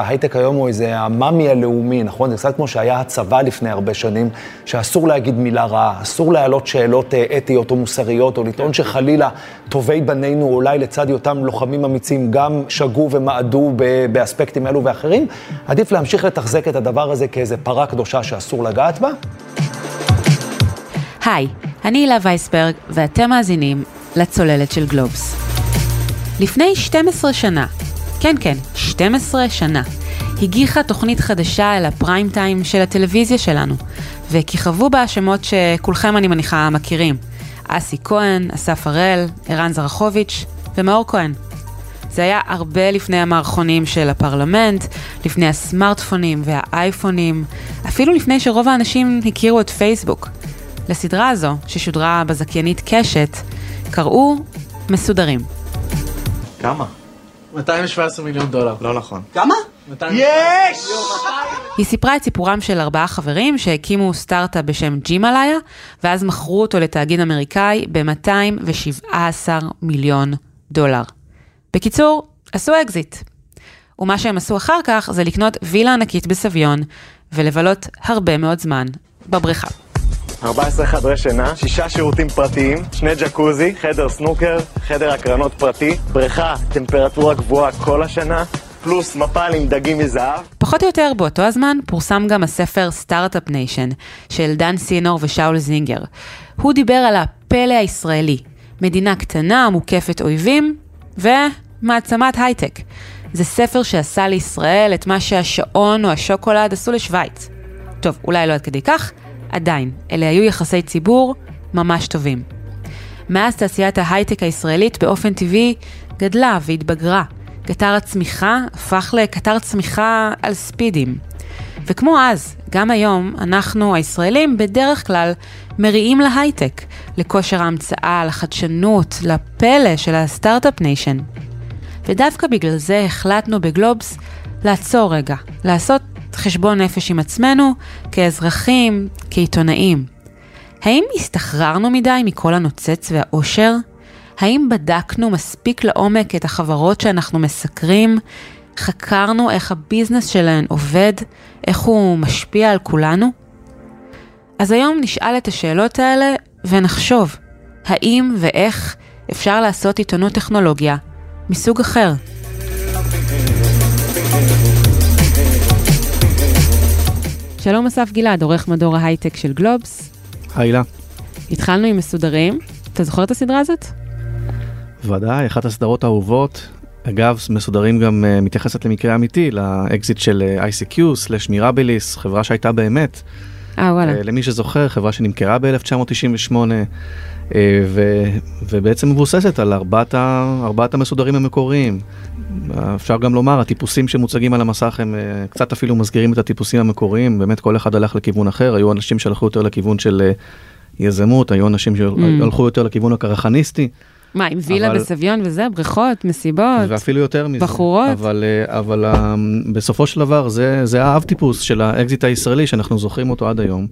ההייטק היום הוא איזה המאמי הלאומי, נכון? זה קצת כמו שהיה הצבא לפני הרבה שנים, שאסור להגיד מילה רעה, אסור להעלות שאלות אה, אתיות או מוסריות, או לטעון שחלילה טובי בנינו, אולי לצד היותם לוחמים אמיצים, גם שגו ומעדו באספקטים אלו ואחרים. עדיף להמשיך לתחזק את הדבר הזה כאיזה פרה קדושה שאסור לגעת בה. היי, אני הילה וייסברג, ואתם מאזינים לצוללת של גלובס. לפני 12 שנה, כן כן, 12 שנה, הגיחה תוכנית חדשה אל הפריים טיים של הטלוויזיה שלנו, וכיכבו בה שמות שכולכם אני מניחה מכירים. אסי כהן, אסף הראל, ערן זרחוביץ' ומאור כהן. זה היה הרבה לפני המערכונים של הפרלמנט, לפני הסמארטפונים והאייפונים, אפילו לפני שרוב האנשים הכירו את פייסבוק. לסדרה הזו, ששודרה בזכיינית קשת, קראו מסודרים. כמה? 217 מיליון דולר. לא נכון. כמה? יש! היא סיפרה את סיפורם של ארבעה חברים שהקימו סטארט-אפ בשם ג'ימאליה, ואז מכרו אותו לתאגיד אמריקאי ב-217 מיליון דולר. בקיצור, עשו אקזיט. ומה שהם עשו אחר כך זה לקנות וילה ענקית בסביון, ולבלות הרבה מאוד זמן בבריכה. 14 חדרי שינה, שישה שירותים פרטיים, שני ג'קוזי, חדר סנוקר, חדר הקרנות פרטי, בריכה, טמפרטורה גבוהה כל השנה, פלוס מפל עם דגים מזהב. פחות או יותר באותו הזמן פורסם גם הספר סטארט-אפ ניישן של דן סינור ושאול זינגר. הוא דיבר על הפלא הישראלי, מדינה קטנה, מוקפת אויבים, ומעצמת הייטק. זה ספר שעשה לישראל את מה שהשעון או השוקולד עשו לשוויץ. טוב, אולי לא עד כדי כך, עדיין, אלה היו יחסי ציבור ממש טובים. מאז תעשיית ההייטק הישראלית באופן טבעי גדלה והתבגרה. קטר הצמיחה הפך לקטר צמיחה על ספידים. וכמו אז, גם היום, אנחנו הישראלים בדרך כלל מריעים להייטק, לכושר ההמצאה, לחדשנות, לפלא של הסטארט-אפ ניישן. ודווקא בגלל זה החלטנו בגלובס לעצור רגע, לעשות חשבון נפש עם עצמנו, כאזרחים, כעיתונאים. האם הסתחררנו מדי מכל הנוצץ והאושר? האם בדקנו מספיק לעומק את החברות שאנחנו מסקרים? חקרנו איך הביזנס שלהן עובד? איך הוא משפיע על כולנו? אז היום נשאל את השאלות האלה ונחשוב, האם ואיך אפשר לעשות עיתונות טכנולוגיה מסוג אחר? שלום אסף גלעד, עורך מדור ההייטק של גלובס. היי התחלנו עם מסודרים, אתה זוכר את הסדרה הזאת? ודאי, אחת הסדרות האהובות. אגב, מסודרים גם uh, מתייחסת למקרה אמיתי, לאקזיט של uh, ICQ, סלש מירביליס, חברה שהייתה באמת. אה, וואלה. Uh, למי שזוכר, חברה שנמכרה ב-1998, uh, ובעצם מבוססת על ארבעת, ארבעת המסודרים המקוריים. אפשר גם לומר, הטיפוסים שמוצגים על המסך הם uh, קצת אפילו מזכירים את הטיפוסים המקוריים, באמת כל אחד הלך לכיוון אחר, היו אנשים שהלכו יותר לכיוון של uh, יזמות, היו אנשים שהלכו mm. יותר לכיוון הקרחניסטי. מה, עם וילה אבל... בסביון וזה, בריכות, מסיבות, ואפילו יותר מזה. בחורות. אבל, אה, אבל בסופו של דבר זה, זה האב טיפוס של האקזיט הישראלי שאנחנו זוכרים אותו עד היום.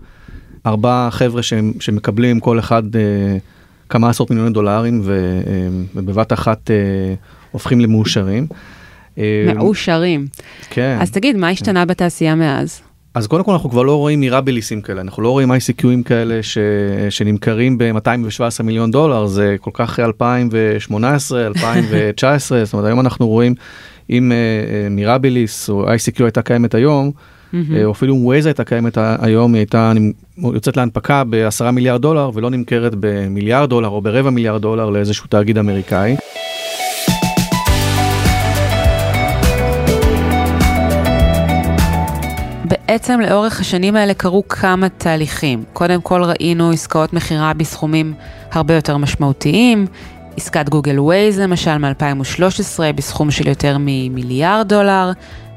ארבעה חבר'ה ש, שמקבלים כל אחד uh, כמה עשרות מיליוני דולרים ו, uh, ובבת אחת uh, הופכים למאושרים. מאושרים. כן. אז תגיד, מה השתנה כן. בתעשייה מאז? אז קודם כל אנחנו כבר לא רואים מירביליסים כאלה, אנחנו לא רואים ICQים כאלה ש... שנמכרים ב-217 מיליון דולר, זה כל כך 2018, 2019, זאת אומרת היום אנחנו רואים אם uh, מירביליס או ICQ הייתה קיימת היום. או אפילו אם ווייז הייתה קיימת היום, היא הייתה יוצאת להנפקה ב-10 מיליארד דולר ולא נמכרת במיליארד דולר או ברבע מיליארד דולר לאיזשהו תאגיד אמריקאי. בעצם לאורך השנים האלה קרו כמה תהליכים. קודם כל ראינו עסקאות מכירה בסכומים הרבה יותר משמעותיים, עסקת גוגל ווייז למשל מ-2013 בסכום של יותר ממיליארד דולר,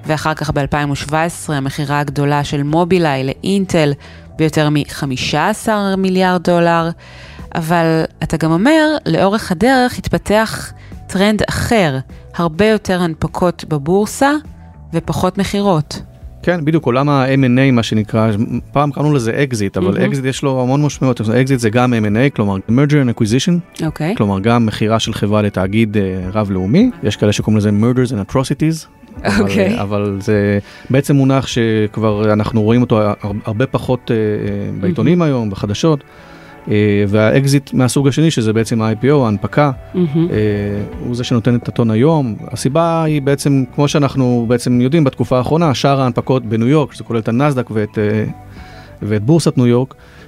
ואחר כך ב-2017 המכירה הגדולה של מובילאיי לאינטל ביותר מ-15 מיליארד דולר. אבל אתה גם אומר, לאורך הדרך התפתח טרנד אחר, הרבה יותר הנפקות בבורסה ופחות מכירות. כן, בדיוק, עולם ה-M&A מה שנקרא, פעם קראנו לזה אקזיט, אבל אקזיט mm-hmm. יש לו המון משמעויות, אקזיט זה גם M&A, כלומר merger and acquisition, אוקיי. כלומר גם מכירה של חברה לתאגיד uh, רב-לאומי, יש כאלה שקוראים לזה murders and atrocities, אבל, אוקיי. אבל זה בעצם מונח שכבר אנחנו רואים אותו הר- הרבה פחות אה, אה, בעיתונים היום, בחדשות. אה, והאקזיט מהסוג השני, שזה בעצם ה-IPO, ההנפקה, מהמם. אה, הוא זה שנותן את הטון היום. הסיבה היא בעצם, כמו שאנחנו בעצם יודעים בתקופה האחרונה, שער ההנפקות בניו יורק, שזה כולל את הנסדק ואת, אה, ואת בורסת ניו יורק, אה, אה,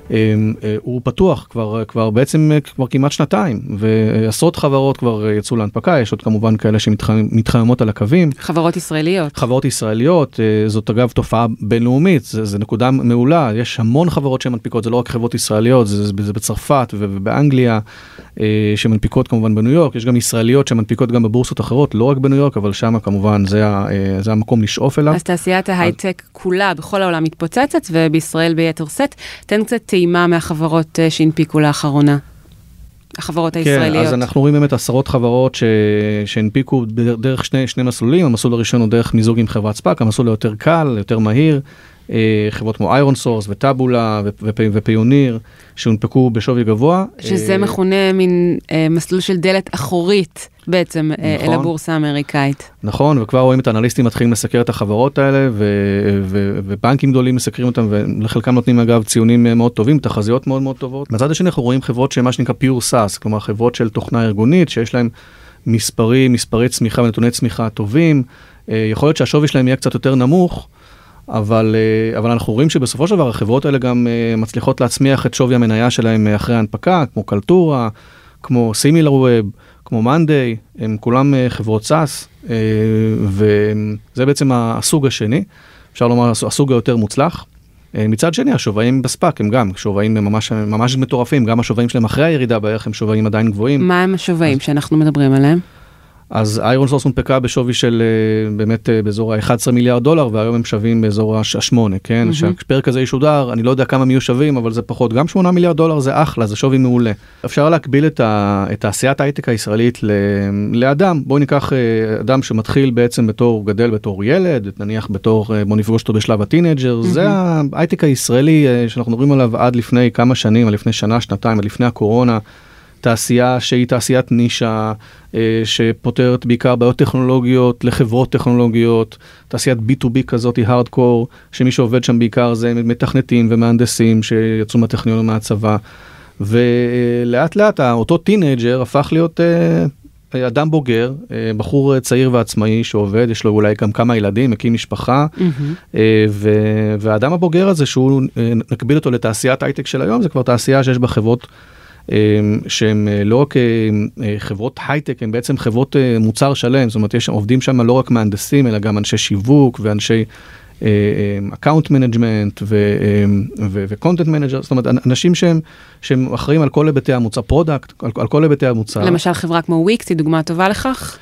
הוא פתוח כבר, כבר בעצם אה, כבר כמעט שנתיים, ועשרות חברות כבר אה, יצאו להנפקה, יש עוד כמובן כאלה שמתחממות על הקווים. חברות ישראליות. חברות ישראליות, אה, זאת אגב תופעה בינלאומית, זה, זה נקודה מעולה, יש המון חברות שמנפיקות, זה לא רק חברות ישראליות, זה, זה, בצרפת ובאנגליה, אה, שמנפיקות כמובן בניו יורק, יש גם ישראליות שמנפיקות גם בבורסות אחרות, לא רק בניו יורק, אבל שם כמובן זה, ה- אה, זה המקום לשאוף אליו. אז תעשיית ההייטק כולה בכל העולם מתפוצצת, ובישראל ביתר שאת. תן קצת טעימה מהחברות אה, שהנפיקו לאחרונה. החברות כן, הישראליות. אז אנחנו רואים באמת עשרות חברות ש... שהנפיקו דר- דרך שני, שני מסלולים, המסלול הראשון הוא דרך מיזוג עם חברת ספאק, המסלול היותר קל, יותר מהיר, אה, חברות כמו איירון סורס וטאבולה ופ- ופ- ופיוניר, שהונפקו בשווי גבוה. שזה אה, מכונה מין מסלול של דלת אחורית בעצם אה, אל נכון. הבורסה האמריקאית. נכון, וכבר רואים את האנליסטים מתחילים לסקר את החברות האלה, ו- ו- ובנקים גדולים מסקרים אותם, ולחלקם נותנים אגב ציונים אה, מאוד טובים, תחזיות מאוד מאוד טובות. מצד השני אנחנו רואים חברות שהן מה שנקרא pure SaaS, כלומר חברות של תוכנה ארגונית, שיש להן מספרים, מספרי צמיחה ונתוני צמיחה טובים. אה, יכול להיות שהשווי שלהם יהיה קצת יותר נמוך. אבל, אבל אנחנו רואים שבסופו של דבר החברות האלה גם מצליחות להצמיח את שווי המניה שלהם אחרי ההנפקה, כמו קלטורה, כמו ווב, כמו Monday, הם כולם אה, חברות SaaS, אה, וזה בעצם הסוג השני, אפשר לומר הסוג היותר מוצלח. אה, מצד שני, השווים ב SPAC הם גם שווים ממש, ממש מטורפים, גם השווים שלהם אחרי הירידה בערך הם שווים עדיין גבוהים. מה הם השווים שאנחנו מדברים עליהם? אז ironSource הונפקה בשווי של אה, באמת אה, באזור ה-11 מיליארד דולר והיום הם שווים באזור ה-8, כן? כשהפרק הזה ישודר, אני לא יודע כמה הם יהיו שווים, אבל זה פחות. גם 8 מיליארד דולר זה אחלה, זה שווי מעולה. אפשר להקביל את, ה, את תעשיית ההייטק הישראלית ל, לאדם. בואו ניקח אה, אדם שמתחיל בעצם בתור, גדל בתור ילד, נניח בתור, בואו נפגוש אותו בשלב ה teenager, זה ההייטק הישראלי שאנחנו מדברים עליו עד לפני כמה שנים, עד לפני שנה, שנתיים, עד לפני הקורונה. תעשייה שהיא תעשיית נישה, אה, שפותרת בעיקר בעיות טכנולוגיות לחברות טכנולוגיות, תעשיית B2B כזאת היא הארדקור, שמי שעובד שם בעיקר זה מתכנתים ומהנדסים שיצאו מהטכניון ומהצבא. ולאט לאט אותו teenager הפך להיות אה, אדם בוגר, אה, בחור צעיר ועצמאי שעובד, יש לו אולי גם כמה ילדים, מקים משפחה, אה, ו- והאדם הבוגר הזה שהוא, נקביל אותו לתעשיית הייטק של היום, זה כבר תעשייה שיש בה חברות שהן לא רק חברות הייטק, הן בעצם חברות מוצר שלם, זאת אומרת, יש, עובדים שם לא רק מהנדסים, אלא גם אנשי שיווק ואנשי account management ו content manager, זאת אומרת, אנשים שהם, שהם אחראים על כל היבטי המוצר, product, על, על כל היבטי המוצר. למשל חברה כמו וויקס היא דוגמה טובה לכך?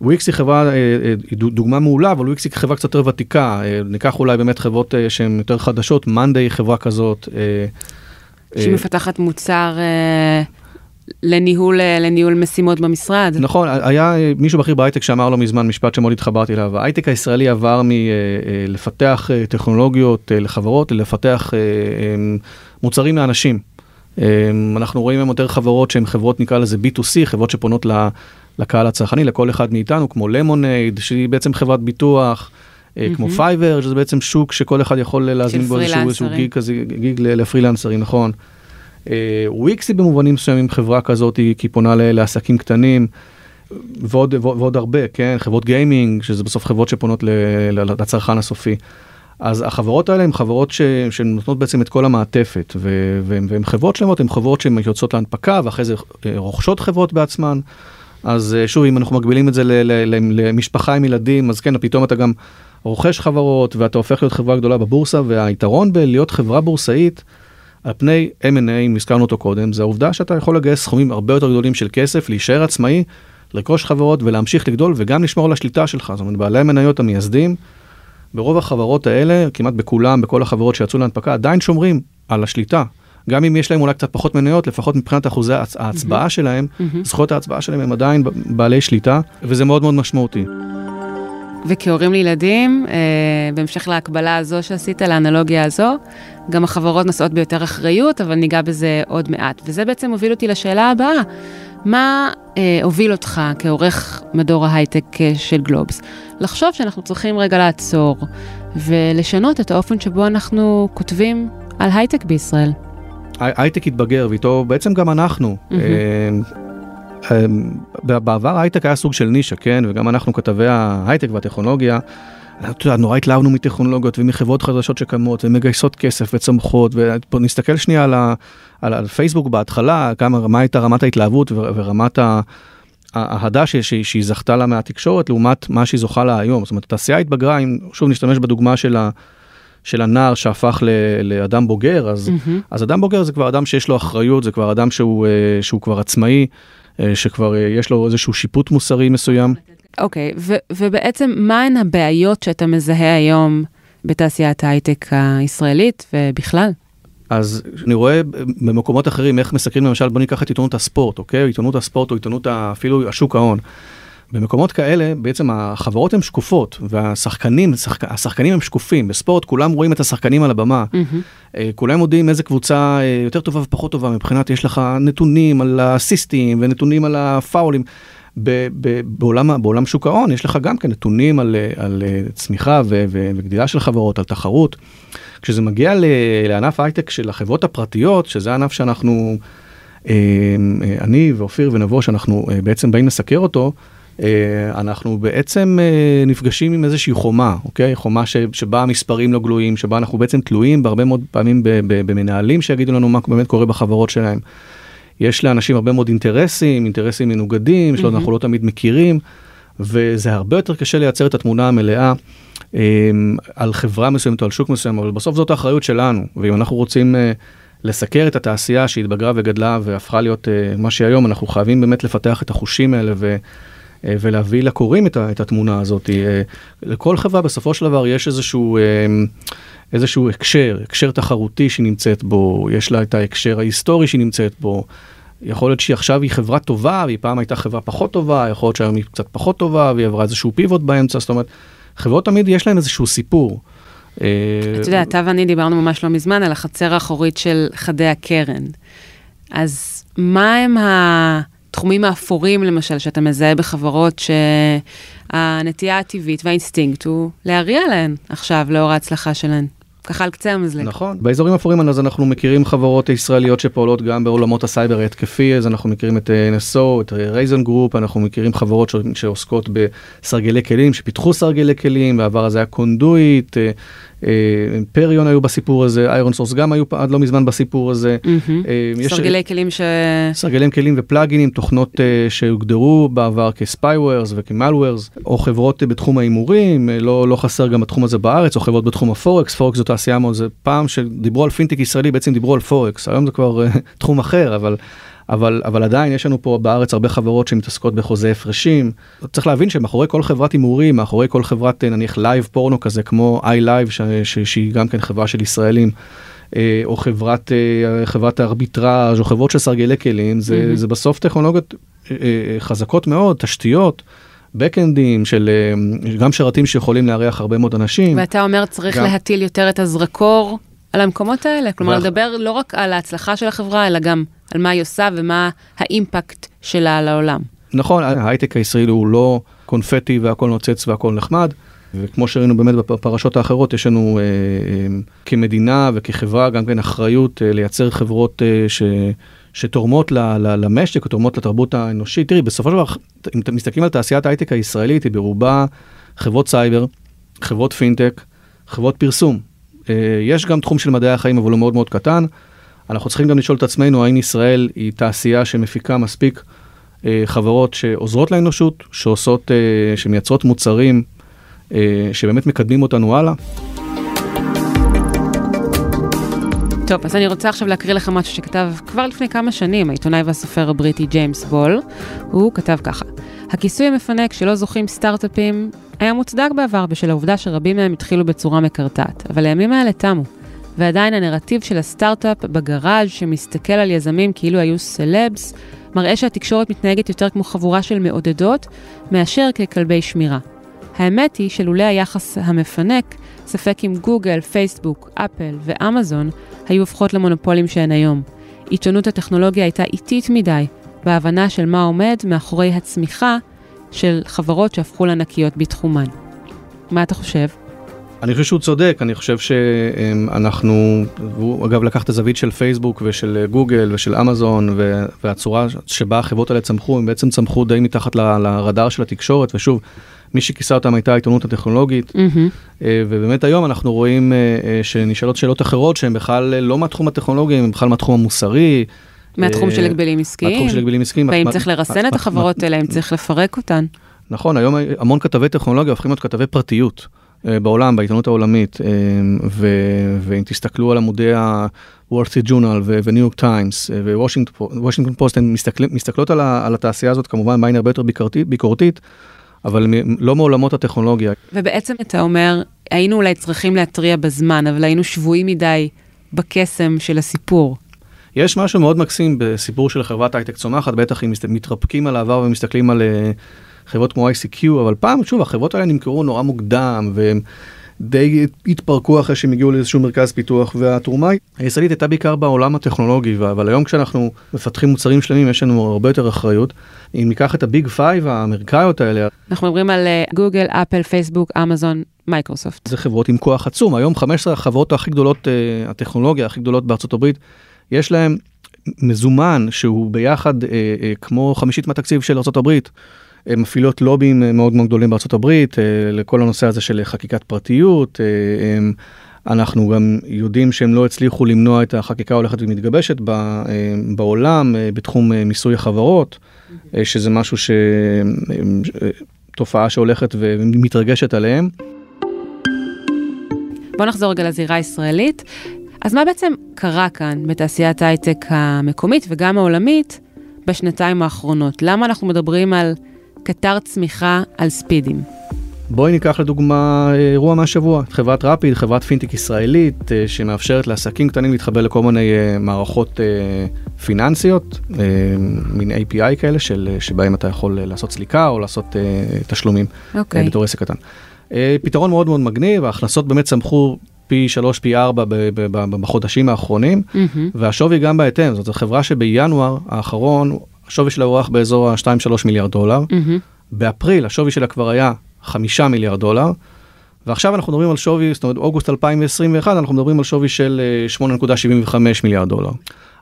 וויקס היא חברה, אה, אה, היא דוגמה מעולה, אבל וויקס היא חברה קצת יותר ותיקה. אה, ניקח אולי באמת חברות שהן יותר חדשות, Monday היא חברה כזאת. שהיא מפתחת מוצר אה, לניהול, אה, לניהול משימות במשרד. נכון, היה מישהו בכיר בהייטק שאמר לא מזמן משפט שמאוד התחברתי אליו. ההייטק הישראלי עבר מלפתח טכנולוגיות לחברות, לפתח מוצרים לאנשים. אנחנו רואים היום יותר חברות שהן חברות נקרא לזה B2C, חברות שפונות לקהל הצרכני, לכל אחד מאיתנו, כמו Lemonade, שהיא בעצם חברת ביטוח. כמו Fiverr, שזה בעצם שוק שכל אחד יכול להזמין בו איזשהו gig כזה, gig לפרילנסרים, נכון. וויקסי במובנים מסוימים חברה כזאת, כי היא פונה לעסקים קטנים, ועוד, ועוד הרבה, כן, חברות גיימינג, שזה בסוף חברות שפונות לצרכן הסופי. אז החברות האלה הן חברות ש, שנותנות בעצם את כל המעטפת, והן חברות שלמות, הן חברות שהן יוצאות להנפקה, ואחרי זה רוכשות חברות בעצמן. אז שוב, אם אנחנו מגבילים את זה למשפחה עם ילדים, אז כן, פתאום אתה גם רוכש חברות ואתה הופך להיות חברה גדולה בבורסה, והיתרון בלהיות חברה בורסאית על פני M&A, אם הזכרנו אותו קודם, זה העובדה שאתה יכול לגייס סכומים הרבה יותר גדולים של כסף, להישאר עצמאי, לרכוש חברות ולהמשיך לגדול וגם לשמור על השליטה שלך. זאת אומרת, בעלי המניות המייסדים, ברוב החברות האלה, כמעט בכולם, בכל החברות שיצאו להנפקה, עדיין שומרים על השליטה. גם אם יש להם אולי קצת פחות מניות, לפחות מבחינת אחוזי ההצבעה שלהם, זכויות ההצבעה שלהם הם עדיין בעלי שליטה, וזה מאוד מאוד משמעותי. וכהורים לילדים, אה, בהמשך להקבלה הזו שעשית, לאנלוגיה הזו, גם החברות נושאות ביותר אחריות, אבל ניגע בזה עוד מעט. וזה בעצם מוביל אותי לשאלה הבאה, מה אה, הוביל אותך כעורך מדור ההייטק אה, של גלובס לחשוב שאנחנו צריכים רגע לעצור ולשנות את האופן שבו אנחנו כותבים על הייטק בישראל? הייטק התבגר ואיתו בעצם גם אנחנו. מהמם. אה, אה, בעבר הייטק היה סוג של נישה, כן? וגם אנחנו כתבי ההייטק והטכנולוגיה, אתה יודע, נורא התלהבנו מטכנולוגיות ומחברות חדשות שקמות ומגייסות כסף וצומחות, ובוא נסתכל שנייה על, ה, על, על פייסבוק בהתחלה, כמה, מה הייתה רמת ההתלהבות ורמת ה- האהדה ש- ש- שהיא זכתה לה מהתקשורת לעומת מה שהיא זוכה לה היום. זאת אומרת, התעשייה התבגרה, אם שוב נשתמש בדוגמה של, ה, של הנער שהפך ל, לאדם בוגר, אז, מהמם. אז אדם בוגר זה כבר אדם שיש לו אחריות, זה כבר אדם שהוא, אה, שהוא כבר עצמאי, שכבר אה, יש לו איזשהו שיפוט מוסרי מסוים. אוקיי, ו- ובעצם מהן הבעיות שאתה מזהה היום בתעשיית ההייטק הישראלית ובכלל? אז אני רואה במקומות אחרים איך מסקרים למשל בוא ניקח את עיתונות הספורט אוקיי עיתונות הספורט או עיתונות אפילו השוק ההון. במקומות כאלה בעצם החברות הן שקופות והשחקנים שחק... השחקנים הם שקופים בספורט כולם רואים את השחקנים על הבמה. אה, כולם יודעים איזה קבוצה אה, יותר טובה ופחות טובה מבחינת יש לך נתונים על הסיסטים ונתונים על הפאולים. ב- ב- בעולם, בעולם שוק ההון יש לך גם כן נתונים על, על אה, צמיחה ו- ו- וגדילה של חברות, על תחרות. כשזה מגיע ל- לענף הייטק של החברות הפרטיות, שזה ענף שאנחנו, אני ואופיר ונבו, שאנחנו בעצם באים לסקר אותו, אנחנו בעצם אה, נפגשים עם איזושהי חומה, אוקיי? חומה ש- שבה המספרים לא גלויים, שבה אנחנו בעצם תלויים בהרבה מאוד פעמים במנהלים שיגידו לנו מה באמת קורה בחברות שלהם. יש לאנשים הרבה מאוד אינטרסים, אינטרסים מנוגדים, שלא מהמם. אנחנו לא תמיד מכירים, וזה הרבה יותר קשה לייצר את התמונה המלאה אה, על חברה מסוימת או על שוק מסוים, אבל בסוף זאת האחריות שלנו, ואם אנחנו רוצים אה, לסקר את התעשייה שהתבגרה וגדלה והפכה להיות אה, מה שהיא היום, אנחנו חייבים באמת לפתח את החושים האלה ו... אה, ולהביא לקוראים את, ה- את התמונה הזאת. אה, לכל חברה בסופו של דבר יש איזשהו, אה, איזשהו הקשר, הקשר תחרותי שהיא נמצאת בו, יש לה את ההקשר ההיסטורי שהיא נמצאת בו. יכול להיות שעכשיו היא חברה טובה, והיא פעם הייתה חברה פחות טובה, יכול להיות שהיום היא קצת פחות טובה, והיא עברה איזשהו פיבוט באמצע, זאת אומרת, חברות תמיד יש להן איזשהו סיפור. אתה יודע, אתה ואני דיברנו ממש לא מזמן על החצר האחורית של חדי הקרן. אז מה הם התחומים האפורים, למשל, שאתה מזהה בחברות שהנטייה הטבעית והאינסטינקט הוא להריע להן עכשיו, לאור ההצלחה שלהן? ככה על קצה המזלג. נכון. באזורים אפורים אז אנחנו מכירים חברות ישראליות שפועלות גם בעולמות הסייבר ההתקפי, אז אנחנו מכירים את אה, NSO, את Rayzone Group, אנחנו מכירים חברות שעוסקות בסרגלי כלים, שפיתחו סרגלי כלים, בעבר הזה היה Conduit, אה, אה, Perion היו בסיפור הזה, ironSource גם היו עד לא מזמן בסיפור הזה. אה, סרגלי כלים ש... סרגלים כלים ו plugin ים, תוכנות אה, שהוגדרו בעבר כ spywares וכ malwares, או חברות בתחום ההימורים, לא, לא חסר גם בתחום הזה בארץ, או חברות בתחום הפורקס, פורקס זו תעשייה מאוד, זה פעם שדיברו על פינטק ישראלי, בעצם דיברו על פורקס, היום זה כבר תחום אחר, אבל... אבל, אבל עדיין יש לנו פה בארץ הרבה חברות שמתעסקות בחוזי הפרשים. צריך להבין שמאחורי כל חברת הימורים, מאחורי כל חברת נניח live פורנו כזה כמו ImLive ש- ש- שהיא גם כן חברה של ישראלים, אה, או חברת, אה, חברת הארביטראז' או חברות של סרגלי כלים, זה, מהמם. זה בסוף טכנולוגיות אה, חזקות מאוד, תשתיות, backend ים של גם שרתים שיכולים לארח הרבה מאוד אנשים. ואתה אומר, צריך גם. להטיל יותר את הזרקור על המקומות האלה? כלומר, ואח- לדבר לא רק על ההצלחה של החברה, אלא גם על מה היא עושה ומה האימפקט שלה על העולם. נכון, ההייטק הישראלי הוא לא קונפטי והכל נוצץ והכל נחמד. וכמו שראינו באמת בפרשות האחרות, יש לנו אה, אה, כמדינה וכחברה גם כן אחריות אה, לייצר חברות אה, ש, שתורמות ל, ל, למשק תורמות לתרבות האנושית. תראי, בסופו של דבר, אם אתם מסתכלים על תעשיית ההייטק הישראלית, היא ברובה חברות סייבר, חברות פינטק, חברות פרסום. אה, יש גם תחום של מדעי החיים, אבל הוא מאוד מאוד קטן. אנחנו צריכים גם לשאול את עצמנו, האם ישראל היא תעשייה שמפיקה מספיק אה, חברות שעוזרות לאנושות, שעושות, אה, שמייצרות מוצרים אה, שבאמת מקדמים אותנו הלאה. טוב, אז אני רוצה עכשיו להקריא לך משהו שכתב כבר לפני כמה שנים העיתונאי והסופר הבריטי ג'יימס בול. הוא כתב ככה: הכיסוי המפנק שלא זוכים סטארט-אפים היה מוצדק בעבר בשל העובדה שרבים מהם התחילו בצורה מקרטעת, אבל הימים האלה תמו. ועדיין הנרטיב של הסטארט-אפ בגראז' שמסתכל על יזמים כאילו היו סלבס, מראה שהתקשורת מתנהגת יותר כמו חבורה של מעודדות, מאשר ככלבי שמירה. האמת היא שלולא היחס המפנק, ספק אם גוגל, פייסבוק, אפל ואמזון היו הופכות למונופולים שהן היום. עיתונות הטכנולוגיה הייתה איטית מדי, בהבנה של מה עומד מאחורי הצמיחה של חברות שהפכו לענקיות בתחומן. מה אתה חושב? אני חושב שהוא צודק, אני חושב שאנחנו, הוא אגב לקח את הזווית של פייסבוק ושל גוגל ושל אמזון והצורה שבה החברות האלה צמחו, הם בעצם צמחו די מתחת ל, לרדאר של התקשורת, ושוב, מי שכיסה אותם הייתה העיתונות הטכנולוגית, mm-hmm. ובאמת היום אנחנו רואים אה, אה, שנשאלות שאלות אחרות שהן בכלל לא מהתחום הטכנולוגי, הן בכלל מהתחום המוסרי. מהתחום של הגבלים עסקיים. מהתחום של הגבלים עסקיים. והאם צריך לרסן את החברות האלה, אם צריך לפרק אותן. נכון, היום המון כתבי טכנולוגיה הופכים להיות כתבי פרטיות. אה, בעולם, בעיתונות העולמית, אה, ואם תסתכלו על ה Wall Street Journal וניו יורק טיימס ווושינגטון פוסט, הן מסתכלות על התעשייה הזאת כמובן בעין הרבה יותר ביקורתית, אבל לא מעולמות הטכנולוגיה. ובעצם אתה אומר, היינו אולי צריכים להתריע בזמן, אבל היינו שבויים מדי בקסם של הסיפור. יש משהו מאוד מקסים בסיפור של חברת הייטק צומחת, בטח אם מתרפקים על העבר ומסתכלים על אה, חברות כמו ICQ, אבל פעם, שוב, החברות האלה נמכרו נורא מוקדם, והם די התפרקו אחרי שהם הגיעו לאיזשהו מרכז פיתוח, והתרומה הישראלית הייתה בעיקר בעולם הטכנולוגי, אבל היום כשאנחנו מפתחים מוצרים שלמים, יש לנו הרבה יותר אחריות. אם ניקח את ה big five האמריקאיות האלה... אנחנו מדברים על גוגל, אפל, פייסבוק, אמזון, מייקרוסופט. זה חברות עם כוח עצום, היום 15 החברות הכי גדולות, אה, הטכנולוגיה הכי גדולות בארצות הברית, יש להם מזומן שהוא ביחד uh, uh, כמו חמישית מהתקציב של ארצות הברית. מפעילות לובים אה, מאוד מאוד גדולים בארצות הברית אה, לכל הנושא הזה של חקיקת פרטיות. אה, אנחנו גם יודעים שהם לא הצליחו למנוע את החקיקה ההולכת ומתגבשת בעולם בתחום מיסוי החברות, שזה משהו ש... תופעה שהולכת ומתרגשת עליהם. בוא נחזור רגע לזירה הישראלית. אז מה בעצם קרה כאן בתעשיית ההייטק המקומית וגם העולמית בשנתיים האחרונות? למה אנחנו מדברים על קטר צמיחה על ספידים. בואי ניקח לדוגמה אירוע מהשבוע, חברת רפיד, חברת פינטק ישראלית אה, שמאפשרת לעסקים קטנים להתחבר לכל מיני אה, מערכות אה, פיננסיות, מין API כאלה של, שבהם אתה יכול לעשות סליקה או לעשות תשלומים okay. אוקיי. בתור עסק קטן. פתרון מאוד מאוד מגניב, ההכנסות באמת צמחו פי 3, פי 4 בחודשים האחרונים, mm-hmm. והשווי גם בהתאם, זאת חברה שבינואר האחרון השווי שלה הוערך באזור ה-2-3 מיליארד דולר. Mm-hmm. באפריל השווי שלה כבר היה 5 מיליארד דולר. ועכשיו אנחנו מדברים על שווי, זאת אומרת אוגוסט 2021, אנחנו מדברים על שווי של 8.75 אה, מיליארד דולר.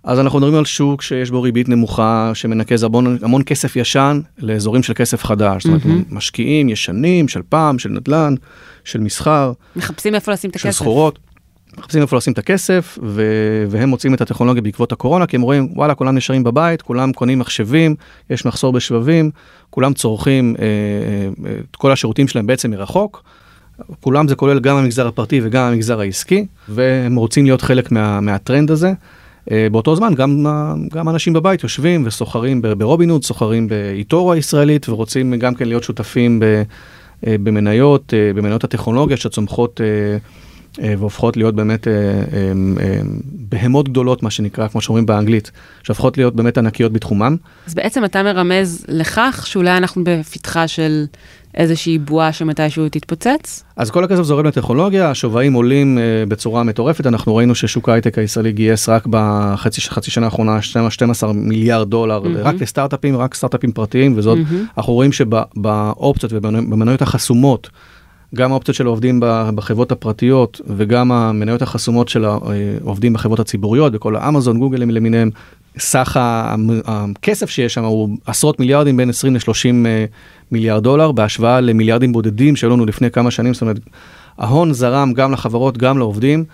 אז אנחנו מדברים על שוק שיש בו ריבית נמוכה, שמנקז המון, המון כסף ישן לאזורים של כסף חדש. Mm-hmm. זאת אומרת, משקיעים ישנים, של פעם, של נדל"ן, של מסחר. מחפשים איפה לשים את הכסף. של סחורות. מחפשים איפה לשים את הכסף, ו- והם מוצאים את הטכנולוגיה בעקבות הקורונה, כי הם רואים, וואלה, כולם נשארים בבית, כולם קונים מחשבים, יש מחסור בשבבים, כולם צורכים אה, אה, את כל השירותים שלהם בעצם מרחוק. כולם זה כולל גם המגזר הפרטי וגם המגזר העסקי, והם רוצים להיות חלק מה, מהטרנד הזה. אה, באותו זמן גם, גם אנשים בבית יושבים וסוחרים ברובינוד, סוחרים באיטורו הישראלית, ורוצים גם כן להיות שותפים ב, אה, במניות, אה, במניות הטכנולוגיה שצומחות אה, והופכות להיות באמת אה, אה, בהמות גדולות, מה שנקרא, כמו שאומרים באנגלית, שהופכות להיות באמת ענקיות בתחומן. אז בעצם אתה מרמז לכך שאולי אנחנו בפתחה של איזושהי בועה שמתישהו תתפוצץ? אז כל הכסף זורם לטכנולוגיה, השווים עולים בצורה מטורפת, אנחנו ראינו ששוק ההייטק הישראלי גייס רק בחצי חצי שנה האחרונה 12 מיליארד דולר, mm-hmm. רק לסטארט-אפים, רק סטארט-אפים פרטיים, וזאת, mm-hmm. אנחנו רואים שבאופציות ובמניות החסומות, גם האופציות של העובדים בחברות הפרטיות וגם המניות החסומות של העובדים בחברות הציבוריות, בכל האמזון, גוגל למיניהם, סך הכסף שיש שם הוא עשרות מיליארדים, בין 20 ל-30 אה, מיליארד דולר, בהשוואה למיליארדים בודדים שהיו לנו לפני כמה שנים, זאת אומרת, ההון זרם גם לחברות, גם לעובדים.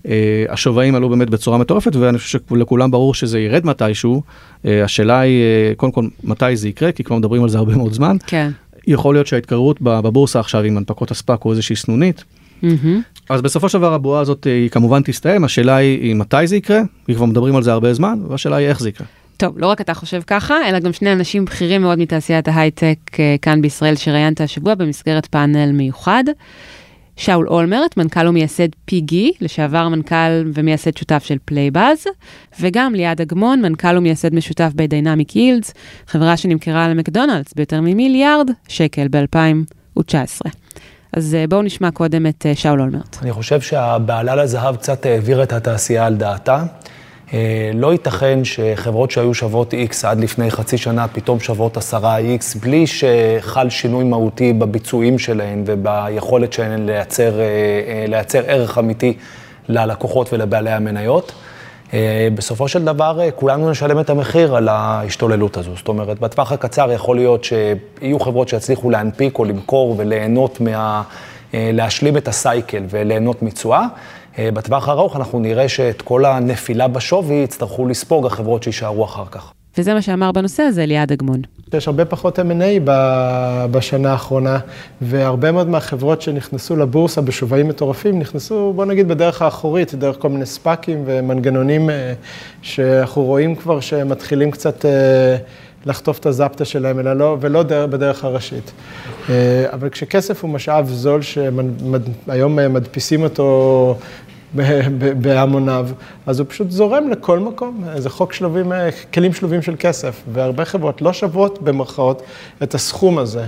Uh, השווים עלו באמת בצורה מטורפת, ואני חושב שלכולם ברור שזה ירד מתישהו. Uh, השאלה היא, קודם כל, מתי זה יקרה, כי כבר מדברים על זה הרבה מאוד זמן. כן. יכול להיות שההתקררות בבורסה עכשיו עם הנפקות אספק הוא איזושהי סנונית. Mm-hmm. אז בסופו של דבר הבועה הזאת אה, היא כמובן תסתיים, השאלה היא מתי זה יקרה, כי כבר מדברים על זה הרבה זמן, והשאלה היא איך זה יקרה. טוב, לא רק אתה חושב ככה, אלא גם שני אנשים בכירים מאוד מתעשיית ההייטק אה, כאן בישראל שראיינת השבוע במסגרת פאנל מיוחד. שאול אולמרט, מנכ"ל ומייסד Piggy, לשעבר מנכ"ל ומייסד שותף של Playbuzz, וגם ליעד אגמון, מנכ"ל ומייסד משותף ב Dynamic Yield, חברה שנמכרה למקדונלדס ביותר ממיליארד שקל ב-2019. אז אה, בואו נשמע קודם את אה, שאול אולמרט. אני חושב שהבעלה לזהב קצת העביר את התעשייה על דעתה. אה, לא ייתכן שחברות שהיו שוות X עד לפני חצי שנה פתאום שוות 10X, בלי שחל שינוי מהותי בביצועים שלהן וביכולת שלהן לייצר, לייצר ערך אמיתי ללקוחות ולבעלי המניות. בסופו של דבר, כולנו נשלם את המחיר על ההשתוללות הזו. זאת אומרת, בטווח הקצר יכול להיות שיהיו חברות שיצליחו להנפיק או למכור וליהנות מה... להשלים את הסייקל וליהנות מתשואה. אה, בטווח הארוך אנחנו נראה שאת כל הנפילה בשווי יצטרכו לספוג החברות שיישארו אחר כך. וזה מה שאמר בנושא הזה ליעד אגמון. יש הרבה פחות M&A בשנה האחרונה, והרבה מאוד מהחברות שנכנסו לבורסה בשווים מטורפים, נכנסו, בוא נגיד, בדרך האחורית, דרך כל מיני ספאקים ומנגנונים אה, שאנחנו רואים כבר שמתחילים קצת אה, לחטוף את הזפטה שלהם, אלא לא, ולא בדרך הראשית. אבל כשכסף הוא משאב זול, שהיום מדפיסים אותו בהמוניו, אז הוא פשוט זורם לכל מקום. זה חוק שלובים, כלים שלובים של כסף, והרבה חברות לא שוות במרכאות את הסכום הזה.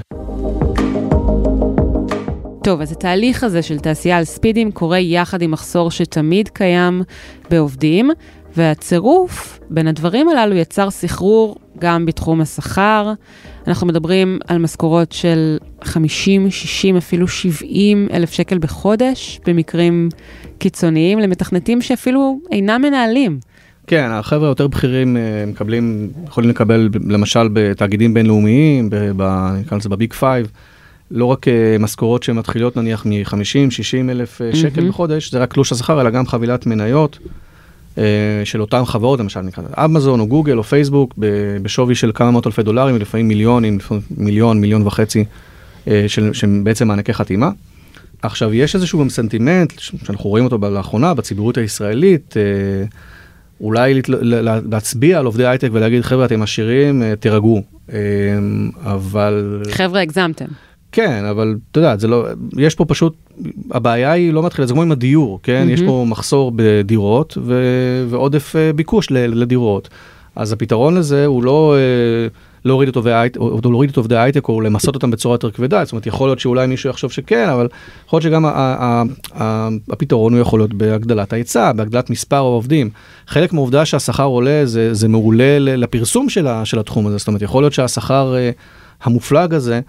טוב, אז התהליך הזה של תעשייה על ספידים קורה יחד עם מחסור שתמיד קיים בעובדים, והצירוף בין הדברים הללו יצר סחרור גם בתחום השכר. אנחנו מדברים על משכורות של 50, 60, אפילו 70 אלף שקל בחודש, במקרים קיצוניים, למתכנתים שאפילו אינם מנהלים. כן, החבר'ה היותר בכירים אה, מקבלים, יכולים לקבל למשל בתאגידים בינלאומיים, נקרא לזה ב-big five, לא רק אה, משכורות שמתחילות נניח מ-50-60 אלף אה, שקל mm-hmm. בחודש, זה רק תלוש השכר, אלא גם חבילת מניות. של אותן חברות, למשל נקרא אמזון או גוגל או פייסבוק, בשווי של כמה מאות אלפי דולרים, לפעמים מיליונים, מיליון, מיליון וחצי, שהם בעצם מענקי חתימה. עכשיו, יש איזשהו גם סנטימנט, שאנחנו רואים אותו לאחרונה, בציבוריות הישראלית, אה, אולי להצביע על עובדי הייטק ולהגיד, חבר'ה, אתם עשירים, אה, תירגעו. אה, אבל... חבר'ה, הגזמתם. כן, אבל אתה יודע, זה לא, יש פה פשוט, הבעיה היא לא מתחילה, זה כמו עם הדיור, כן? Mm-hmm. יש פה מחסור בדירות ו, ועודף ביקוש לדירות. אז הפתרון לזה הוא לא... להוריד את עובדי או להוריד את עובדי הייטק או למסות אותם בצורה יותר כבדה, זאת אומרת יכול להיות שאולי מישהו יחשוב שכן, אבל יכול להיות שגם הפתרון הוא יכול להיות בהגדלת ההיצע, בהגדלת מספר העובדים. חלק מהעובדה שהשכר עולה זה, זה מעולה לפרסום של, של התחום הזה, זאת אומרת יכול להיות שהשכר אה, המופלג הזה, אה,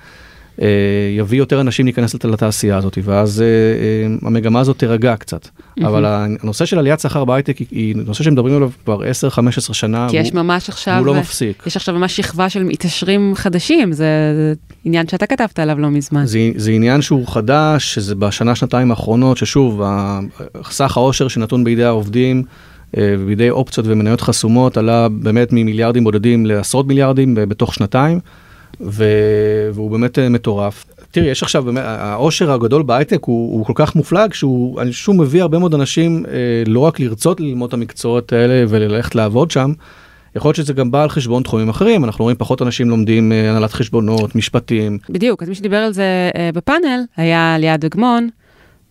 יביא יותר אנשים להיכנס לתעשייה הזאת, ואז אה, אה, המגמה הזאת תירגע קצת. Mm-hmm. אבל הנושא של עליית שכר בהייטק היא נושא שמדברים עליו כבר 10-15 שנה, כי יש ממש עכשיו, הוא לא מפסיק. יש עכשיו ממש שכבה של מתעשרים חדשים, זה, זה עניין שאתה כתבת עליו לא מזמן. זה, זה עניין שהוא חדש, שזה בשנה, שנתיים האחרונות, ששוב, סך העושר שנתון בידי העובדים, ובידי אופציות ומניות חסומות עלה באמת ממיליארדים בודדים לעשרות מיליארדים בתוך שנתיים. ו... והוא באמת אה, מטורף. תראי, יש עכשיו באמת, העושר הגדול בהייטק הוא, הוא כל כך מופלג שהוא, שוב מביא הרבה מאוד אנשים אה, לא רק לרצות ללמוד את המקצועות האלה וללכת לעבוד שם, יכול להיות שזה גם בא על חשבון תחומים אחרים, אנחנו רואים פחות אנשים לומדים אה, הנהלת חשבונות, משפטים. בדיוק, אז מי שדיבר על זה אה, בפאנל היה ליעד אגמון,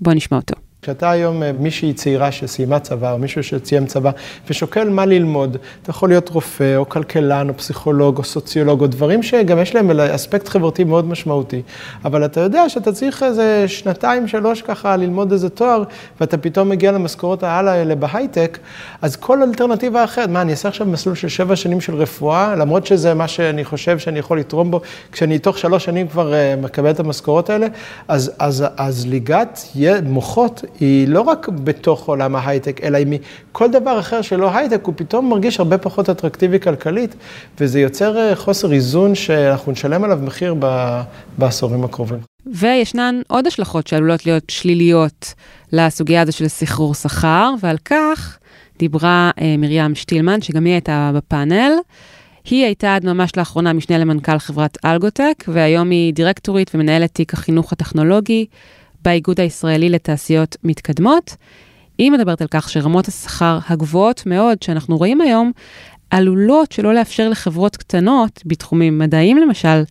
בוא נשמע אותו. כשאתה היום אה, מישהי צעירה שסיימה צבא, או מישהו שסיים צבא, ושוקל מה ללמוד, אתה יכול להיות רופא, או כלכלן, או פסיכולוג, או סוציולוג, או דברים שגם יש להם אספקט חברתי מאוד משמעותי. אבל אתה יודע שאתה צריך איזה שנתיים, שלוש ככה ללמוד איזה תואר, ואתה פתאום מגיע למשכורות העל האלה בהייטק, אז כל אלטרנטיבה אחרת, מה, אני אעשה עכשיו מסלול של שבע שנים של רפואה, למרות שזה מה שאני חושב שאני יכול לתרום בו, כשאני תוך שלוש שנים כבר uh, מקבל את המשכורות האלה, אז, אז, אז ליגת מוחות, היא לא רק בתוך עולם ההייטק, אלא היא מכל דבר אחר שלא הייטק, הוא פתאום מרגיש הרבה פחות אטרקטיבי כלכלית, וזה יוצר אה, חוסר איזון שאנחנו נשלם עליו מחיר בעשורים הקרובים. וישנן עוד השלכות שעלולות להיות שליליות לסוגיה הזו של סחרור שכר, ועל כך דיברה אה, מרים שטילמן, שגם היא הייתה בפאנל. היא הייתה עד ממש לאחרונה משנה למנכ"ל חברת אלגוטק, והיום היא דירקטורית ומנהלת תיק החינוך הטכנולוגי באיגוד הישראלי לתעשיות מתקדמות. היא מדברת על כך שרמות השכר הגבוהות מאוד שאנחנו רואים היום, עלולות שלא לאפשר לחברות קטנות, בתחומים מדעיים למשל,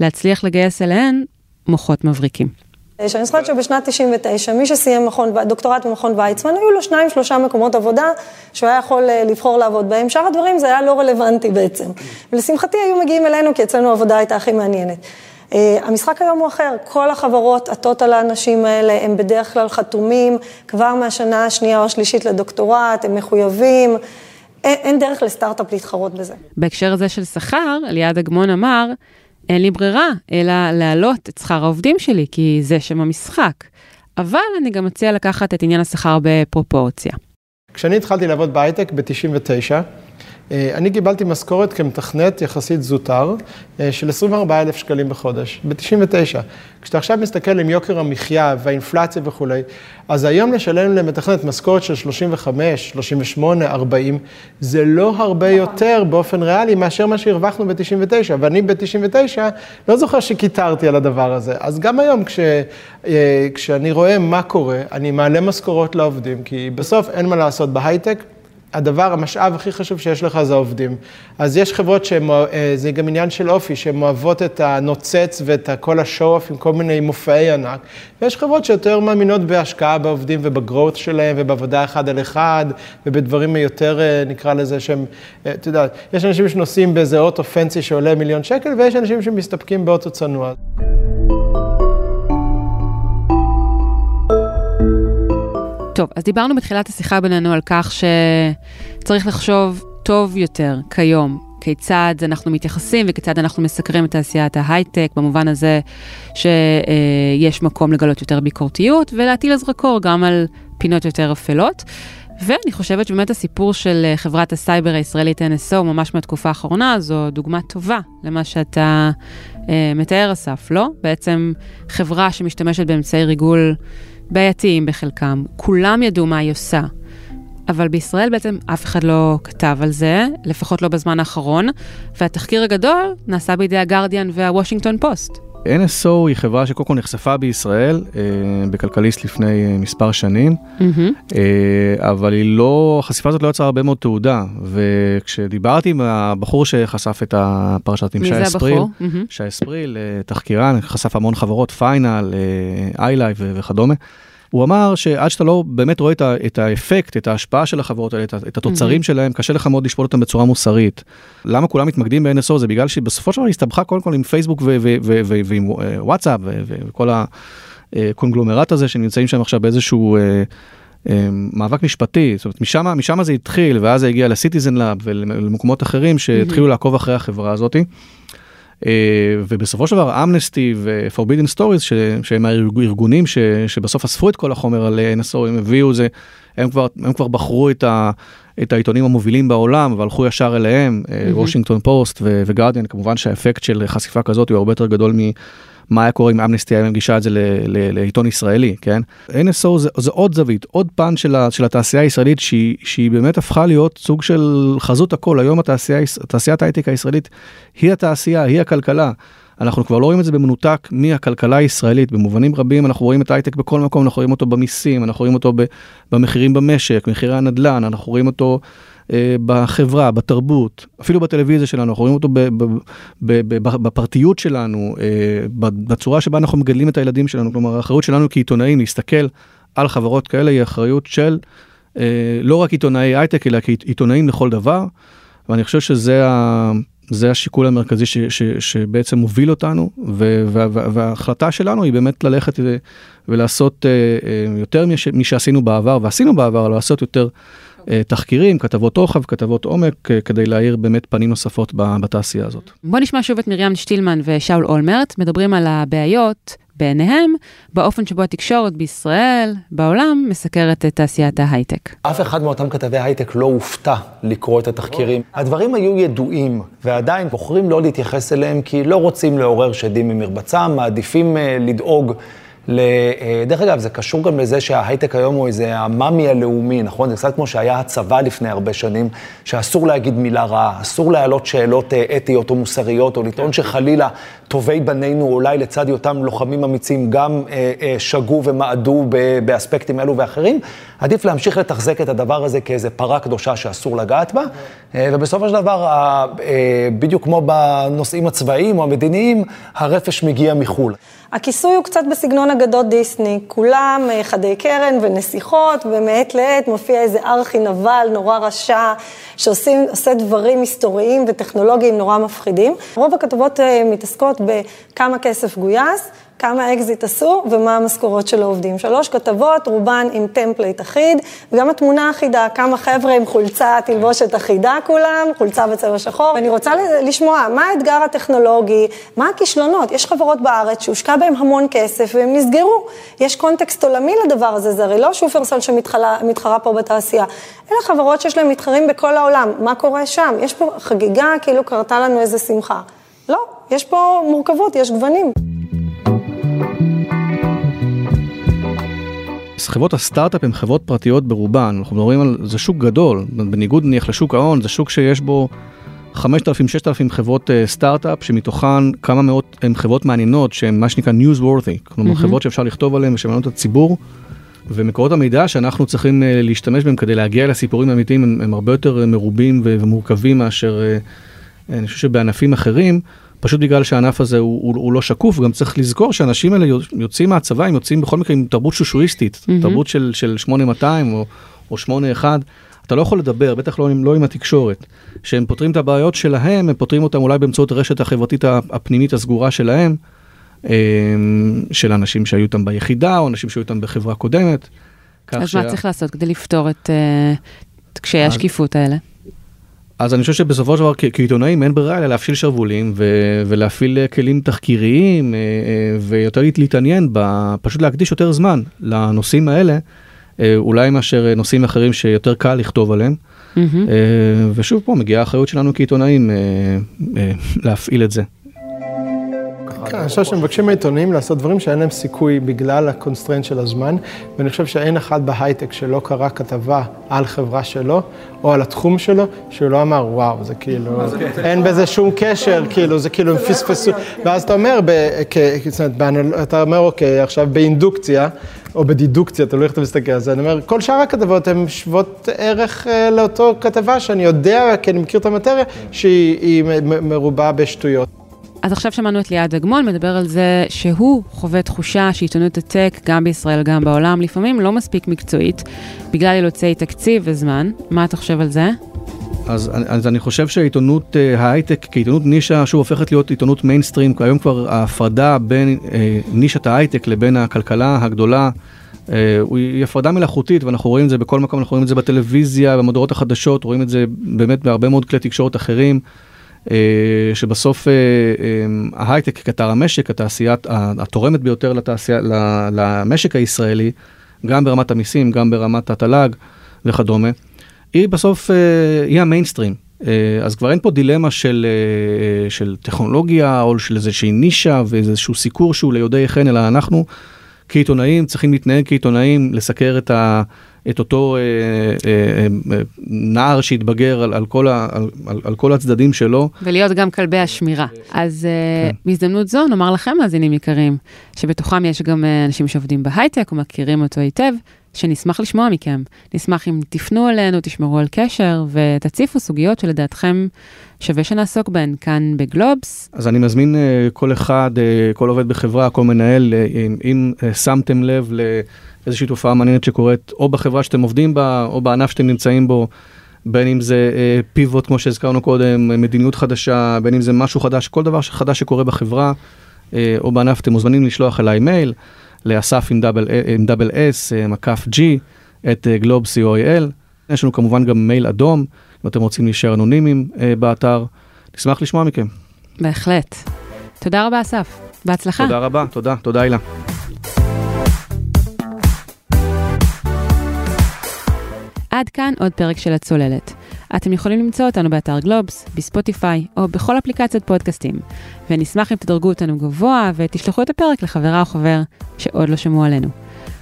להצליח לגייס אליהן מוחות מבריקים. שאני זוכרת שבשנת 99, מי שסיים מכון, דוקטורט במכון ויצמן, היו לו שניים, שלושה מקומות עבודה שהוא היה יכול אה, לבחור לעבוד בהם. שאר הדברים זה היה לא רלוונטי בעצם. ולשמחתי היו מגיעים אלינו, כי אצלנו העבודה הייתה הכי מעניינת. אה, המשחק היום הוא אחר, כל החברות עטות על האנשים האלה, הם בדרך כלל חתומים כבר מהשנה השנייה או השלישית לדוקטורט, הם מחויבים. אין, אין דרך לסטארט-אפ להתחרות בזה. בהקשר הזה של שכר, ליעד אגמון אמר, אין לי ברירה, אלא להעלות את שכר העובדים שלי, כי זה שם המשחק. אבל אני גם מציע לקחת את עניין השכר בפרופורציה. כשאני התחלתי לעבוד בהייטק ב-99, אה, אני קיבלתי משכורת כמתכנת יחסית זוטר אה, של 24,000 שקלים בחודש, ב-99. כשאתה עכשיו מסתכל עם יוקר המחיה והאינפלציה וכולי, אז היום לשלם למתכנת משכורת של 35, 38, 40, זה לא הרבה יותר באופן ריאלי מאשר מה שהרווחנו ב-99, ואני ב-99 לא זוכר שקיטרתי על הדבר הזה. אז גם היום כש, אה, כשאני רואה מה קורה, אני מעלה משכורות לעובדים, כי בסוף אין מה לעשות בהייטק. הדבר, המשאב הכי חשוב שיש לך זה העובדים. אז יש חברות שזה גם עניין של אופי, שהן אוהבות את הנוצץ ואת כל השואו-אוף עם כל מיני מופעי ענק, ויש חברות שיותר מאמינות בהשקעה בעובדים ובגרואות שלהם ובעבודה אחד על אחד, ובדברים יותר, נקרא לזה, שהם, אתה יודע, יש אנשים שנוסעים באיזה אוטו פנסי שעולה מיליון שקל, ויש אנשים שמסתפקים באוטו צנוע. טוב, אז דיברנו בתחילת השיחה בינינו על כך שצריך לחשוב טוב יותר כיום כיצד אנחנו מתייחסים וכיצד אנחנו מסקרים את תעשיית ההייטק, במובן הזה שיש מקום לגלות יותר ביקורתיות ולהטיל הזרקור גם על פינות יותר אפלות. ואני חושבת שבאמת הסיפור של חברת הסייבר הישראלית NSO, ממש מהתקופה האחרונה, זו דוגמה טובה למה שאתה אה, מתאר, אסף, לא? בעצם חברה שמשתמשת באמצעי ריגול בעייתיים בחלקם, כולם ידעו מה היא עושה. אבל בישראל בעצם אף אחד לא כתב על זה, לפחות לא בזמן האחרון, והתחקיר הגדול נעשה בידי הגרדיאן והוושינגטון פוסט. NSO היא חברה שקודם כל נחשפה בישראל, אה, בכלכליסט לפני אה, מספר שנים, mm-hmm. אה, אבל היא לא, החשיפה הזאת לא יצרה הרבה מאוד תהודה, וכשדיברתי עם הבחור שחשף את הפרשת עם שי אספריל, mm-hmm. שי אספריל, אה, תחקירן, חשף המון חברות, פיינל, אה, אייליב וכדומה. הוא אמר שעד שאתה לא באמת רואה את, ה, את האפקט, את ההשפעה של החברות האלה, את, את התוצרים mm-hmm. שלהם, קשה לך מאוד לשפוט אותם בצורה מוסרית. למה כולם מתמקדים ב-NSO? זה בגלל שבסופו של דבר הסתבכה קודם כל עם פייסבוק ועם אה, וואטסאפ וכל הקונגלומרט הזה שנמצאים שם עכשיו באיזשהו... אה, אה, מאבק משפטי, זאת אומרת משם, משם זה התחיל ואז זה הגיע לסיטיזן לאב ולמקומות אחרים שהתחילו mm-hmm. לעקוב אחרי החברה הזאתי. אה, ובסופו של דבר אמנסטי ו-Forbidden Stories שהם הארגונים שבסוף אספו את כל החומר על NSO הם הביאו זה הם כבר הם כבר בחרו את, ה, את העיתונים המובילים בעולם והלכו ישר אליהם וושינגטון פוסט וגרדיאן כמובן שהאפקט של חשיפה כזאת הוא הרבה יותר גדול מה היה קורה אם אמנסטי היה מגישה את זה לעיתון ישראלי, כן? NSO זה, זה עוד זווית, עוד פן של, ה, של התעשייה הישראלית שהיא, שהיא באמת הפכה להיות סוג של חזות הכל. היום התעשייה, תעשיית ההייטק הישראלית היא התעשייה, היא הכלכלה. אנחנו כבר לא רואים את זה במנותק מהכלכלה הישראלית, במובנים רבים אנחנו רואים את ההייטק בכל מקום, אנחנו רואים אותו במיסים, אנחנו רואים אותו במחירים במשק, מחירי הנדל"ן, אנחנו רואים אותו בחברה, בתרבות, אפילו בטלוויזיה שלנו, אנחנו רואים אותו בפרטיות שלנו, אה, בצורה שבה אנחנו מגדלים את הילדים שלנו, כלומר האחריות שלנו כעיתונאים להסתכל על חברות כאלה היא אחריות של אה, לא רק עיתונאי הייטק אלא כעיתונאים לכל דבר, ואני חושב שזה ה... זה השיקול המרכזי ש, ש, שבעצם מוביל אותנו, ו, וה, וההחלטה שלנו היא באמת ללכת ולעשות יותר משעשינו בעבר, ועשינו בעבר, לעשות יותר אה, תחקירים, כתבות רוחב, כתבות עומק, אה, כדי להאיר באמת פנים נוספות בתעשייה הזאת. בוא נשמע שוב את מרים שטילמן ושאול אולמרט, מדברים על הבעיות בעיניהם, באופן שבו התקשורת בישראל, בעולם, מסקרת את תעשיית ההייטק. אף אחד מאותם כתבי הייטק לא הופתע לקרוא את התחקירים. הדברים היו ידועים, ועדיין בוחרים לא להתייחס אליהם, כי לא רוצים לעורר שדים ממרבצם, מעדיפים אה, לדאוג אה, דרך אגב, זה קשור גם לזה שההייטק היום הוא איזה המאמי הלאומי, נכון? זה קצת כמו שהיה הצבא לפני הרבה שנים, שאסור להגיד מילה רעה, אסור להעלות שאלות אה, אתיות או מוסריות, או לטעון שחלילה טובי בנינו, אולי לצד אותם לוחמים אמיצים, גם אה, שגו ומעדו באספקטים אלו ואחרים. עדיף להמשיך לתחזק את הדבר הזה כאיזה פרה קדושה שאסור לגעת בה, ובסופו של דבר, בדיוק כמו בנושאים הצבאיים או המדיניים, הרפש מגיע מחו"ל. הכיסוי הוא קצת בסגנון אגדות דיסני, כולם אה, חדי קרן ונסיכות, ומעת לעת מופיע איזה ארכי נבל נורא רשע, שעושה דברים מסתוריים וטכנולוגיים נורא מפחידים. רוב הכתבות אה, מתעסקות בכמה כסף גויס, כמה אקזיט עשו ומה המשכורות של העובדים. שלוש כתבות, רובן עם template אחיד, וגם התמונה אחידה, כמה חבר'ה עם חולצה, תלבושת אחידה כולם, חולצה בצבע שחור. ואני רוצה לשמוע, מה האתגר הטכנולוגי, מה הכישלונות? יש חברות בארץ שהושקע בהן המון כסף והם נסגרו. יש קונטקסט עולמי לדבר הזה, זה הרי לא שופרסל שמתחרה פה בתעשייה. אלה חברות שיש להן מתחרים בכל העולם, מה קורה שם? יש פה חגיגה, כאילו קרתה לנו איזה שמחה. לא, יש פה מורכבות, יש גוונים. אז חברות הסטארט-אפ הן חברות פרטיות ברובן, אנחנו מדברים על, זה שוק גדול, בניגוד נניח לשוק ההון, זה שוק שיש בו 5,000-6,000 חברות uh, סטארט-אפ, שמתוכן כמה מאות הן חברות מעניינות, שהן מה שנקרא newsworthy, כלומר mm-hmm. חברות שאפשר לכתוב עליהן ושמעניינות את הציבור, ומקורות המידע שאנחנו צריכים uh, להשתמש בהם כדי להגיע לסיפורים האמיתיים, הם, הם הרבה יותר מרובים ומורכבים מאשר, uh, אני חושב שבענפים אחרים. פשוט בגלל שהענף הזה הוא, הוא, הוא לא שקוף, גם צריך לזכור שהאנשים האלה יוצאים מהצבא, הם יוצאים בכל מקרה עם תרבות שושואיסטית, mm-hmm. תרבות של, של 8200 או, או 81, אתה לא יכול לדבר, בטח לא, לא עם התקשורת. שהם פותרים את הבעיות שלהם, הם פותרים אותם אולי באמצעות הרשת החברתית הפנימית הסגורה שלהם, אמ, של אנשים שהיו איתם ביחידה, או אנשים שהיו איתם בחברה קודמת. אז שה... מה צריך לעשות כדי לפתור את, את קשיי השקיפות האלה? אז אני חושב שבסופו של דבר כעיתונאים אין ברירה אלא להפשיל שרוולים ו- ולהפעיל אה, כלים תחקיריים אה, אה, ויותר להתעניין, ב- פשוט להקדיש יותר זמן לנושאים האלה, אולי מאשר נושאים אחרים שיותר קל לכתוב עליהם. Mm-hmm. ושוב פה מגיעה האחריות שלנו כעיתונאים להפעיל את זה. כן, אני חושב שמבקשים מעיתונאים לעשות דברים שאין להם סיכוי בגלל ה-constraint של הזמן, ואני חושב שאין אחד בהייטק שלא קרא כתבה על חברה שלו, או על התחום שלו, שהוא לא אמר, וואו, זה כאילו, אין בזה שום קשר, כאילו, זה כאילו, הם פספסו, ואז אתה אומר, אתה אומר, אוקיי, עכשיו באינדוקציה, או בדידוקציה, תלוי איך אתה מסתכל על זה, אני אומר, כל שאר הכתבות הן שוות ערך אה, לאותו כתבה שאני יודע, כי אני מכיר את המטריה, שהיא מרובה בשטויות. אז עכשיו שמענו את ליעד אגמון מדבר על זה שהוא חווה תחושה שעיתונות הטק, גם בישראל, גם בעולם, לפעמים לא מספיק מקצועית, בגלל אילוצי תקציב וזמן. מה אתה חושב על זה? אז, אז אני חושב שעיתונות uh, ההייטק כעיתונות נישה שוב הופכת להיות עיתונות מיינסטרים, היום כבר ההפרדה בין uh, נישת ההייטק לבין הכלכלה הגדולה uh, היא הפרדה מלאכותית ואנחנו רואים את זה בכל מקום, אנחנו רואים את זה בטלוויזיה, במודעות החדשות, רואים את זה באמת בהרבה מאוד כלי תקשורת אחרים. אה, שבסוף אה, אה, ההייטק כקטר המשק, התעשייה התורמת ביותר לתעשייה, למשק הישראלי, גם ברמת המיסים, גם ברמת התל"ג וכדומה, היא בסוף, היא המיינסטרים. אז כבר אין פה דילמה של, של טכנולוגיה או של איזושהי נישה ואיזשהו סיקור שהוא ליודעי חן, אלא אנחנו כעיתונאים צריכים להתנהג כעיתונאים, לסקר את ה... את אותו אה, אה, אה, נער שהתבגר על, על, כל ה, על, על, על כל הצדדים שלו. ולהיות גם כלבי השמירה. אז אה, כן. בהזדמנות זו נאמר לכם, מאזינים יקרים, שבתוכם יש גם אה, אנשים שעובדים בהייטק ומכירים אותו היטב, שנשמח לשמוע מכם. נשמח אם תפנו אלינו, תשמרו על קשר ותציפו סוגיות שלדעתכם שווה שנעסוק בהן כאן בגלובס. אז אני מזמין uh, כל אחד, uh, כל עובד בחברה, כל מנהל, uh, אם, אם שמתם לב לאיזושהי תופעה מעניינת שקורית או בחברה שאתם עובדים בה, או בענף שאתם נמצאים בו, בין אם זה uh, פיבוט, כמו שהזכרנו קודם, מדיניות חדשה, בין אם זה משהו חדש, כל דבר חדש שקורה בחברה uh, או בענף, אתם מוזמנים לשלוח אליי מייל. לאסף עם דאבל, עם דאבל אס, מקף ג'י, את גלוב co.il. יש לנו כמובן גם מייל אדום, אם אתם רוצים להישאר אנונימיים באתר. נשמח לשמוע מכם. בהחלט. תודה רבה, אסף. בהצלחה. תודה רבה, תודה, תודה הילה. עד כאן עוד פרק של הצוללת. אתם יכולים למצוא אותנו באתר גלובס, בספוטיפיי או בכל אפליקציות פודקאסטים. ונשמח אם תדרגו אותנו גבוה ותשלחו את הפרק לחברה או חבר שעוד לא שמעו עלינו.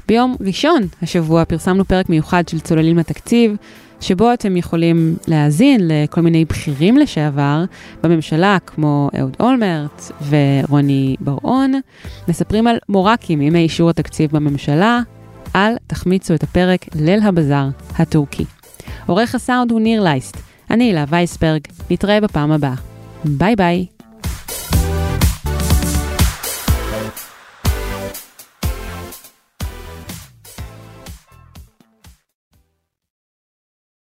ביום ראשון השבוע פרסמנו פרק מיוחד של צוללים לתקציב, שבו אתם יכולים להאזין לכל מיני בכירים לשעבר בממשלה, כמו אהוד אולמרט ורוני בר-און, מספרים על מורקים ימי אישור התקציב בממשלה, אל תחמיצו את הפרק ליל הבזאר הטורקי. עורך הסאונד הוא ניר לייסט, אני הילה וייסברג, נתראה בפעם הבאה. ביי ביי.